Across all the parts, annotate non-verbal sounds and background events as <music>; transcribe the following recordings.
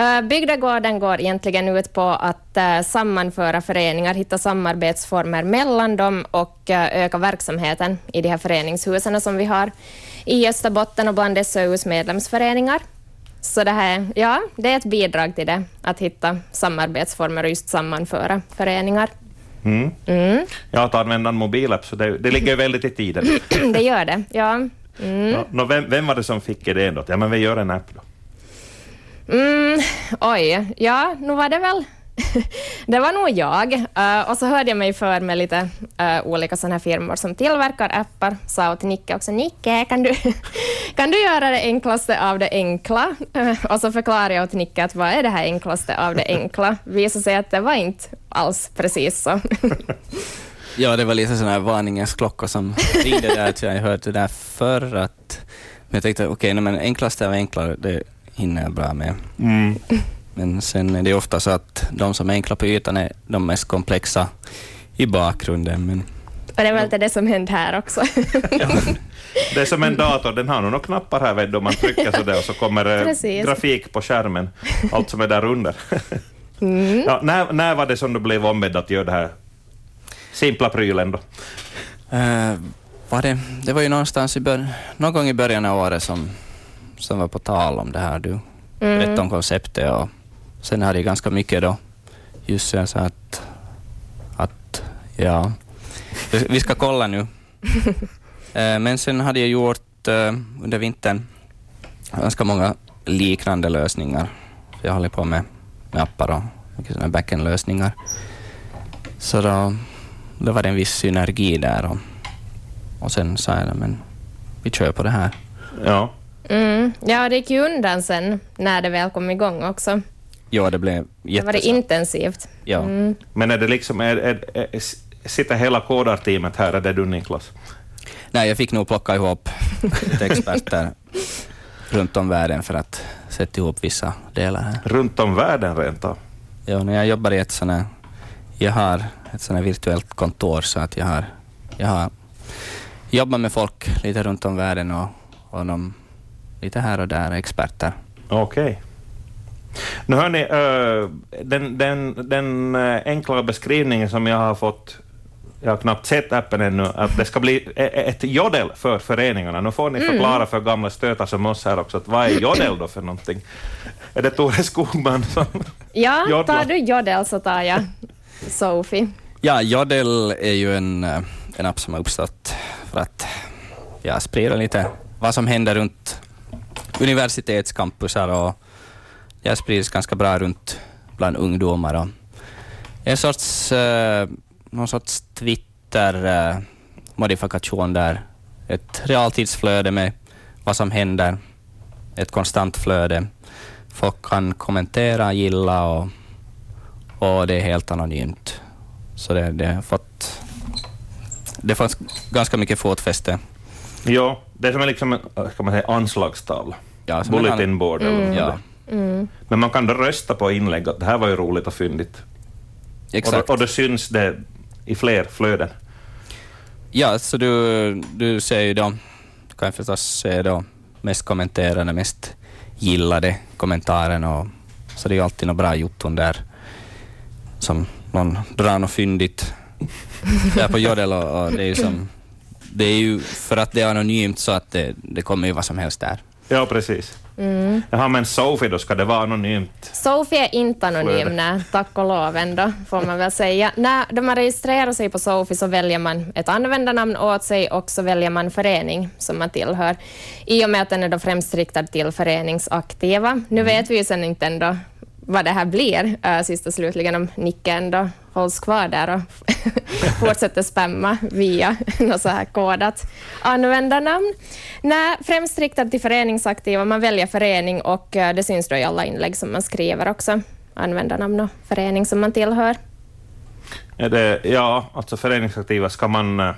Uh, Bygdegården går egentligen ut på att uh, sammanföra föreningar, hitta samarbetsformer mellan dem och uh, öka verksamheten i de här föreningshusen som vi har i Österbotten och bland SOUs medlemsföreningar. Så det här, ja, det är ett bidrag till det, att hitta samarbetsformer och just sammanföra föreningar. Mm. Mm. Ja, att använda en mobilapp, så det, det ligger väldigt i tiden. <clears throat> det gör det, ja. Mm. ja no, vem, vem, var det som fick idén då? Ja, men vi gör en app då. Mm, oj, ja, nu var det väl <laughs> det var nog jag. Uh, och så hörde jag mig för med lite uh, olika sådana här firmor som tillverkar appar. Sa åt Nicke också, Nicke, kan du, <laughs> kan du göra det enklaste av det enkla? Uh, och så förklarade jag åt Nicke att vad är det här enklaste av det enkla? <laughs> Visade sig att det var inte alls precis så. ja, det var lite sådana här varningens klocka som ringde där, att jag hört det där förr. Att, men jag tänkte, okej, okay, men enklaste av enkla, det hinner jag bra med. Mm. Men sen är det ofta så att de som är enkla på ytan är de mest komplexa i bakgrunden. Men... Och det är väl det som händer här också. ja, det är som en dator, den har nog några knappar här vet du, man trycker så där och så kommer det grafik på skärmen, allt som är där under. Mm. Ja, när, när var det som du blev ombedd att göra det här simpla prylen då? Uh, var det, det var ju någonstans i bör, någon gång i början av året som, som var på tal om det här. Du mm. berättade om konceptet och Sen hade jag ganska mycket då, just så jag sa att, att ja, vi ska kolla nu. <laughs> Eh, men sen hade jag gjort eh, under vintern ganska många liknande lösningar. Jag håller på med, med appar och mycket backend-lösningar. Så då, då var det en viss synergi där och, och sen sa jag men vi kör på det här. Ja. Mm. Ja, det gick ju undan sen när det väl kom igång också. Ja, det blev jättesnabbt. Det var intensivt. Ja. Mm. Men är det liksom, är, är, är, sitter hela kodarteamet här, är det du Niklas? Nej, jag fick nog plocka ihop experter <laughs> runt om världen för att sätta ihop vissa delar här. Runt om världen rent av? Ja, när jag jobbar i ett sånt här, jag har ett sånt här virtuellt kontor så att jag har, jag har jobbat med folk lite runt om världen och, och de lite här och där experter. Okej. Okay. Nu hör ni, den, den, den eh, enkla beskrivningen som jag har fått jag har knappt sett appen ännu, att det ska bli e, e, ett jodel för föreningarna. Nu får ni mm. förklara för gamla stötar som oss här också, att vad är jodel då för någonting? Är det Tore Skogman som <laughs> Ja, jodlar? tar du jodel så tar jag Sophie. Ja, jodel är ju en, eh, en app som har uppstått för att ja, sprida lite vad som händer runt universitetscampusar och det sprids ganska bra runt bland ungdomar. Och en sorts, eh, någon sorts Twitter-modifikation eh, där. Ett realtidsflöde med vad som händer, ett konstant flöde. Folk kan kommentera, gilla och, och det är helt anonymt. Så det, det har fått det fanns ganska mycket fotfäste. Ja, det är som en liksom, eh, ska man säga, anslagstavla. Ja, Bulletin board. Mm. Ja. Mm. Men man kan då rösta på inlägg att det här var ju roligt och fyndigt. Exakt. Och, då, och då syns det i fler flöden. Ja, så du, du ser ju då, du kan förstås se då mest kommenterade, mest gillade kommentaren och så det är ju alltid några bra jotton där som någon drar något fyndigt <laughs> där på Jodel och, och, det är ju som, det är ju för att det är anonymt så att det, det kommer ju vad som helst där. Ja, precis. Mm. Jaha, men Sophie då, ska det vara anonymt? Sophie är inte anonym, nej, tack och lov ändå, får man väl säga. När man registrerar sig på Sophie så väljer man ett användarnamn åt sig och så väljer man förening som man tillhör, i och med att den är då främst riktad till föreningsaktiva. Nu mm. vet vi ju sen inte ändå vad det här blir, eh, äh, sist och slutligen, om Nicke ändå hålls kvar där och <laughs> fortsätter spamma via <laughs> något så här kodat användarnamn. Nej, främst riktad till föreningsaktiva. Man väljer förening och eh, det syns då i alla inlägg som man skriver också. Användarnamn och förening som man tillhör. Är det, ja, alltså föreningsaktiva ska man eh,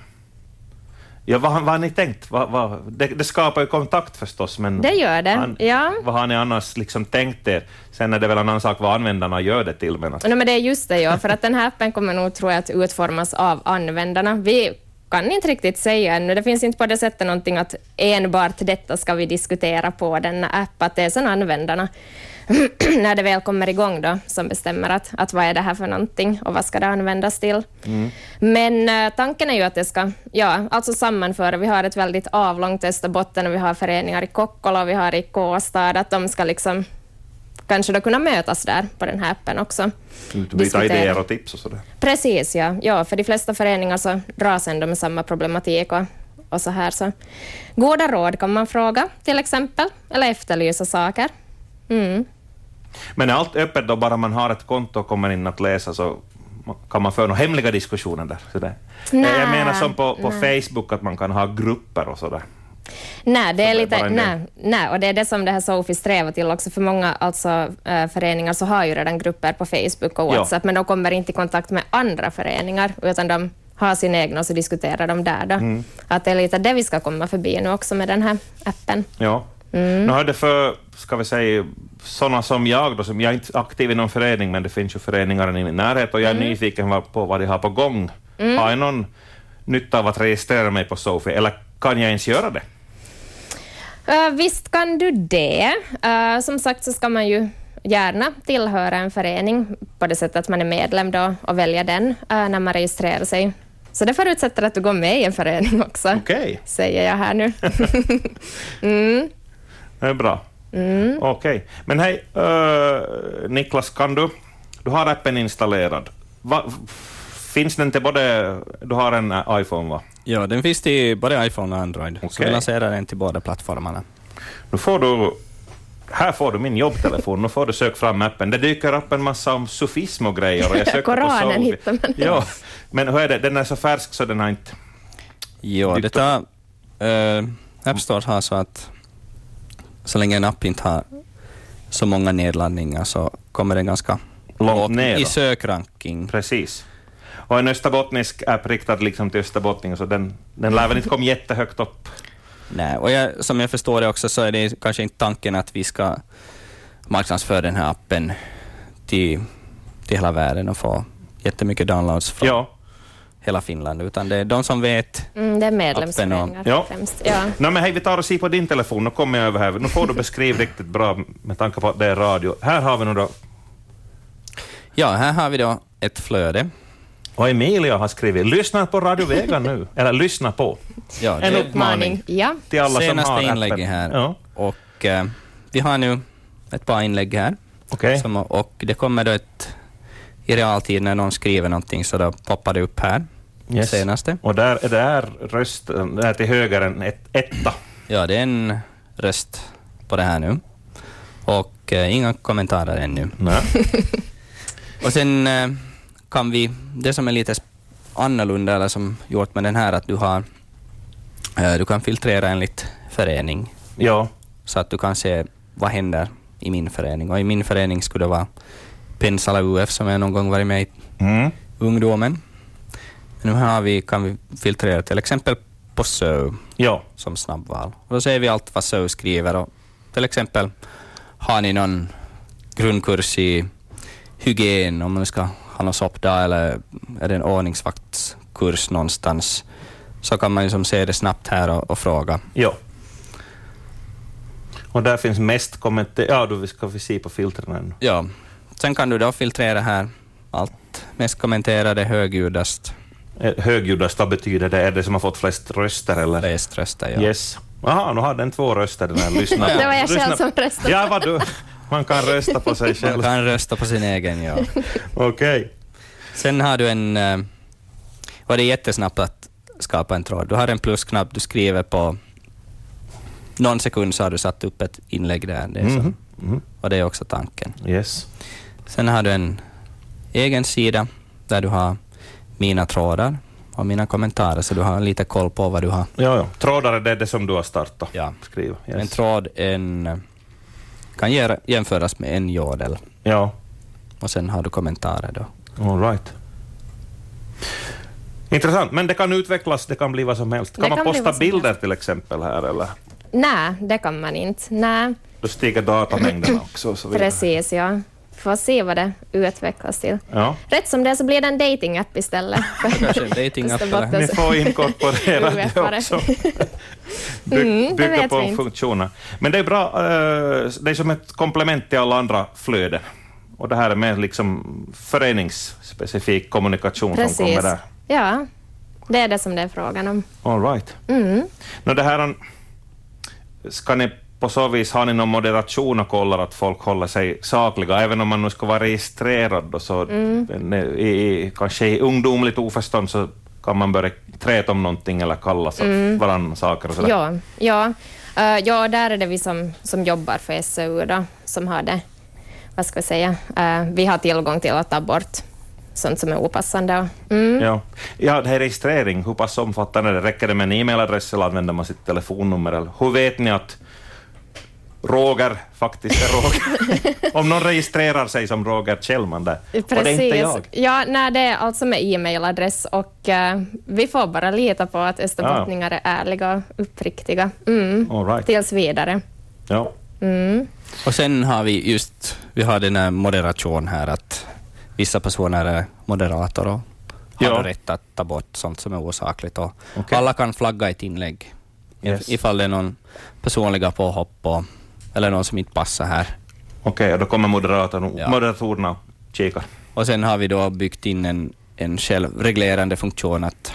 Ja, vad, vad har ni tänkt? Vad, vad, det, det, skapar ju kontakt förstås, men det gör det. Han, ja. vad har ni annars liksom tänkt er? Sen är det väl en annan sak vad användarna gör det till. Men, att... no, men det är just det, ja, för att den här appen kommer nog, tror jag, att utformas av användarna. Vi kan inte riktigt säga ännu. Det finns inte på det sättet någonting att enbart detta ska vi diskutera på denna app, att det är sen användarna <clears throat> när det väl kommer igång då, som bestämmer att, att vad är det här för någonting och vad ska det användas till. Mm. Men uh, tanken är ju att det ska ja, alltså sammanföra. Vi har ett väldigt avlångt Österbotten och vi har föreningar i Kokkola och vi har i Kåstad, att de ska liksom kanske då kunna mötas där på den här appen också. Byta idéer och tips och sådär. Precis, ja. ja. För de flesta föreningar så dras ändå med samma problematik och, och så här. Så. Goda råd kan man fråga till exempel, eller efterlysa saker. Mm. Men är allt öppet då bara man har ett konto och kommer in att läsa så kan man föra några hemliga diskussioner där? Sådär. Nej, jag menar som på, på Facebook att man kan ha grupper och sådär. Nej, det är lite, nej, nej, och det är det som det här Sofi strävar till också. För många alltså, äh, föreningar så har ju redan grupper på Facebook och WhatsApp, ja. men de kommer inte i kontakt med andra föreningar, utan de har sin egen och så diskuterar de där. Då. Mm. Att det är lite det vi ska komma förbi nu också med den här appen. Ja. Mm. Nu har det för, ska vi säga, sådana som jag, då, som jag är inte aktiv i någon förening, men det finns ju föreningar i min närhet och jag är mm. nyfiken på vad de har på gång. Mm. Har jag någon nytta av att registrera mig på Sofi, eller kan jag ens göra det? Uh, visst kan du det. Uh, som sagt så ska man ju gärna tillhöra en förening på det sättet att man är medlem då och väljer den uh, när man registrerar sig. Så det förutsätter att du går med i en förening också, okay. säger jag här nu. <laughs> mm. Det är bra. Mm. Okej. Okay. Men hej, uh, Niklas, kan du... Du har appen installerad. Va, finns den till både... Du har en iPhone, va? Ja, den finns till både iPhone och Android, okay. så vi lanserar den till båda plattformarna. Nu får du, här får du min jobbtelefon, nu får du söka fram appen. Det dyker upp en massa om sofism och grejer. Och jag söker Koranen på hittar man. <laughs> Ja, men hur är det, den är så färsk så den har inte... Ja, detta... Äh, App Store har så att så länge en app inte har så många nedladdningar så kommer den ganska långt ner i sökranking. Precis. Och en österbottnisk app riktad liksom till österbottningar, så den, den lär väl inte komma jättehögt upp. Nej, och jag, som jag förstår det också så är det kanske inte tanken att vi ska marknadsföra den här appen till, till hela världen och få jättemycket downloads från ja. Hela Finland, utan det är de som vet mm, Det är medlemsföreningar och... ja. främst. Ja. No, men hej, vi tar och ser på din telefon, nu kommer jag över här. Nu får du beskriva riktigt bra med tanke på att det är radio. Här har vi nu då... Ja, här har vi då ett flöde och Emilia har skrivit lyssna på Radio Vega nu, <laughs> eller lyssna på. Ja, en uppmaning ja. till alla Senaste som har inlägget här. Ja. Och, eh, vi har nu ett par inlägg här. Okay. Som, och det kommer då ett, i realtid när någon skriver någonting så då poppar det upp här. Yes. Senaste. Och där är där rösten, där till höger en ett, etta. Ja, det är en röst på det här nu. Och eh, inga kommentarer ännu. Nej. <laughs> och sen eh, kan vi, det som är lite annorlunda eller som gjort med den här, att du har, eh, du kan filtrera enligt förening. Ja. Så att du kan se vad händer i min förening. Och i min förening skulle det vara Pensala UF som jag någon gång varit med i mm. ungdomen. Nu har vi, kan vi filtrera till exempel på SÖ ja. som snabbval. Och då ser vi allt vad SÖ skriver. Och till exempel, har ni någon grundkurs i hygien, om man ska ha någon soppdag eller är det en ordningsvaktskurs någonstans, så kan man liksom se det snabbt här och, och fråga. Ja. Och där finns mest kommentarer, ja då ska vi se på filtren. Ja, sen kan du då filtrera här allt mest kommenterade högljuddast. Eh, högljuddast, vad betyder det? Är det som har fått flest röster? Eller? Flest röster, ja. Yes. Jaha, nu har den två röster den här <laughs> lyssnaren. det var jag själv som röstade. Ja, vad du. Man kan rösta på sig själv. Man kan rösta på sin egen, ja. <laughs> Okej. Okay. Sen har du en... Uh, och det är jättesnabbt att skapa en tråd. Du har en plusknapp, du skriver på någon sekund så har du satt upp ett inlägg där. Det är så. Mm -hmm. Och det är också tanken. Yes. Sen har du en egen sida där du har mina trådar och mina kommentarer, så du har lite koll på vad du har. Ja, ja. Trådar är det, det som du har startat. Ja. Skriva. Yes. En tråd en, kan jämföras med en jodel. Ja. Och sen har du kommentarer då. All right. Intressant, men det kan utvecklas, det kan bli vad som helst. Kan man posta bilder till exempel här eller? Nej, det kan man inte. Nej. Då stiger datamängderna <clears throat> också. Och så Precis, ja. Får se vad det utvecklas till. Ja. Rätt som det så blir det en dating-app istället. <laughs> Kanske en datingapp? Ni får inkorporera <laughs> det också. <laughs> By, Mm, det bygga på funktioner. Men det är bra, eh, det är som ett komplement till alla andra flöden. Och det här är mer liksom föreningsspecifik kommunikation som Precis. kommer där. Ja, det är det som det är frågan om. All right. Mm. Det här, ska ni på så vis, har ni någon moderation och kollar att folk håller sig sakliga, även om man nu ska vara registrerad då, så Mm. i, i, kanske i ungdomligt oförstånd så kan man börja träta om någonting eller kalla mm. varandra saker och sådär. Ja, ja. Uh, ja, där är det vi som, som jobbar för SOU då, som har det, vad ska vi säga, Eh, vi har tillgång till att ta bort sånt som är opassande. Och, mm. Ja. ja, det här registrering, hur pass omfattande är det? Räcker det med en e-mailadress eller använder man sitt telefonnummer? Eller hur vet ni att Roger faktiskt är Roger? <laughs> Om någon registrerar sig som Roger Kjellman där, och det är inte jag. Ja, nej, det är alltså med e-mailadress och eh, vi får bara lita på att österbottningar är ärliga och uppriktiga. Mm. All right. Tills vidare. Ja. Mm. Och sen har vi just, vi har den här moderation här att vissa personer är moderator och har Ja. rätt att ta bort sånt som är osakligt. Och Okej. Alla kan flagga ett inlägg Yes. ifall det är någon personliga påhopp och, eller någon som inte passar här. Okej, och då kommer moderatorn, Ja. moderatorerna och kikar. Och sen har vi då byggt in en, en självreglerande funktion att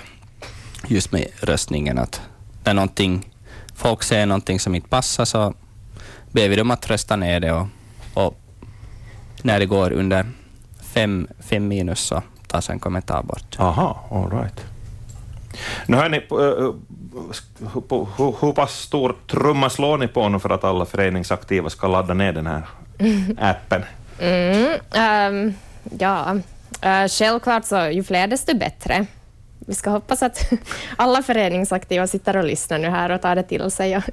just med röstningen att när någonting, folk säger någonting som inte passar så ber vi dem att rösta ner det och, och när det går under fem, fem minus så tas en kommentar bort. Aha, all right. Nu hör ni, eh, hur, hur pass stor trumma slår ni på nu för att alla föreningsaktiva ska ladda ner den här appen? Mm. ehm, ja, uh, självklart så ju fler desto bättre. Vi ska hoppas att <laughs> alla föreningsaktiva sitter och lyssnar nu här och tar det till sig och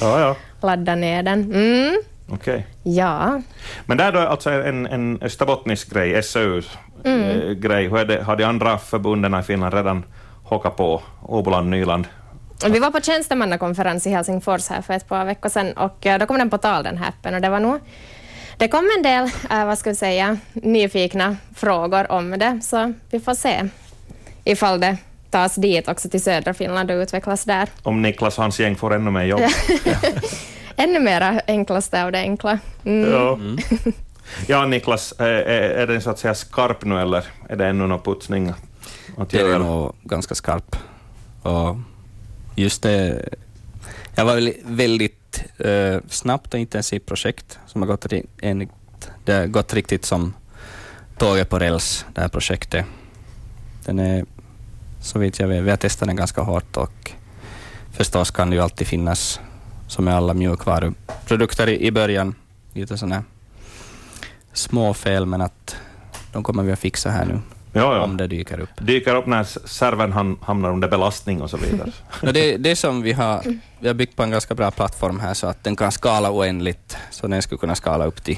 Ja, ja, <laughs> laddar ner den. Mm. okej. Ja, Men det är då alltså en, en österbottnisk grej, SÖU-grej. Är det, har de andra förbunden i Finland redan hakat på? Åboland, Nyland? Vi var på tjänstemannakonferens i Helsingfors här för ett par veckor sedan och eh, då kom den på tal den här appen och det var nog det kom en del, eh, vad ska vi säga, nyfikna frågor om det, så vi får se ifall det tas dit också till södra Finland och utvecklas där. Om Niklas och hans gäng får ännu mer jobb. <laughs> Ännu mera enklaste av det enkla. Mm. Ja. ja, Niklas, är, är är den så att säga skarp nu eller är det ännu någon putsning att Det är nog ganska skarp. Och just det, jag var väldigt eh, snabbt och intensivt projekt som har gått, enligt, det har gått riktigt som tåget på räls, det här projektet. Den är, så vitt jag vet, vi har testat den ganska hårt och förstås kan det ju alltid finnas, som med alla mjukvaruprodukter i, i början, lite sådana små fel, men att de kommer vi att fixa här nu, Ja, om ja. det dyker upp. Dyker upp när servern ham- hamnar under belastning och så vidare. <laughs> No, det, det som vi har, vi har byggt på en ganska bra plattform här så att den kan skala oändligt. Så den skulle kunna skala upp till,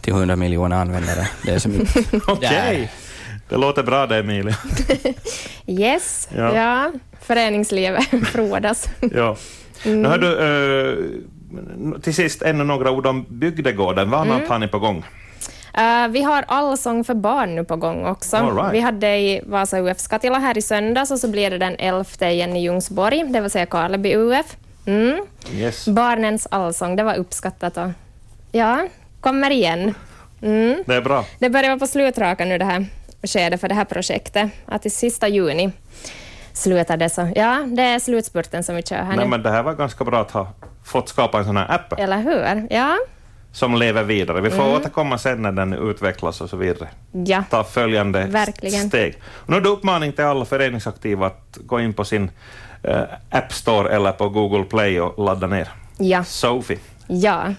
till 100 miljoner användare. Det är mycket. <laughs> Okej, det låter bra det Emilia. <laughs> Yes, Ja. ja. Föreningslivet frodas. ja. Nu hör du, eh, till sist ännu några ord om bygdegården. Vad annat har ni på gång? Eh, vi har Allsång för barn nu på gång också. Right. Vi hade i Vasa UF Skatila här i söndags och så blir det den 11 igen i Ljungsborg, det vill säga Karleby UF. Mm. Yes. Barnens allsång, det var uppskattat och ja, kommer igen. Mm. Det är bra. Det börjar vara på slutrakan nu det här skedet för det här projektet, att i sista juni slutar det så. Ja, det är slutspurten som vi kör här Nej, nu. men det här var ganska bra att ha fått skapa en sån här app Eller hur? Ja. Som lever vidare. Vi får Mm. återkomma sen när den utvecklas och så vidare. Ja. Ta följande Verkligen. steg. Och nu är det uppmaning till alla föreningsaktiva att gå in på sin eh, App Store eller på Google Play och ladda ner. Ja. Sophie. Ja,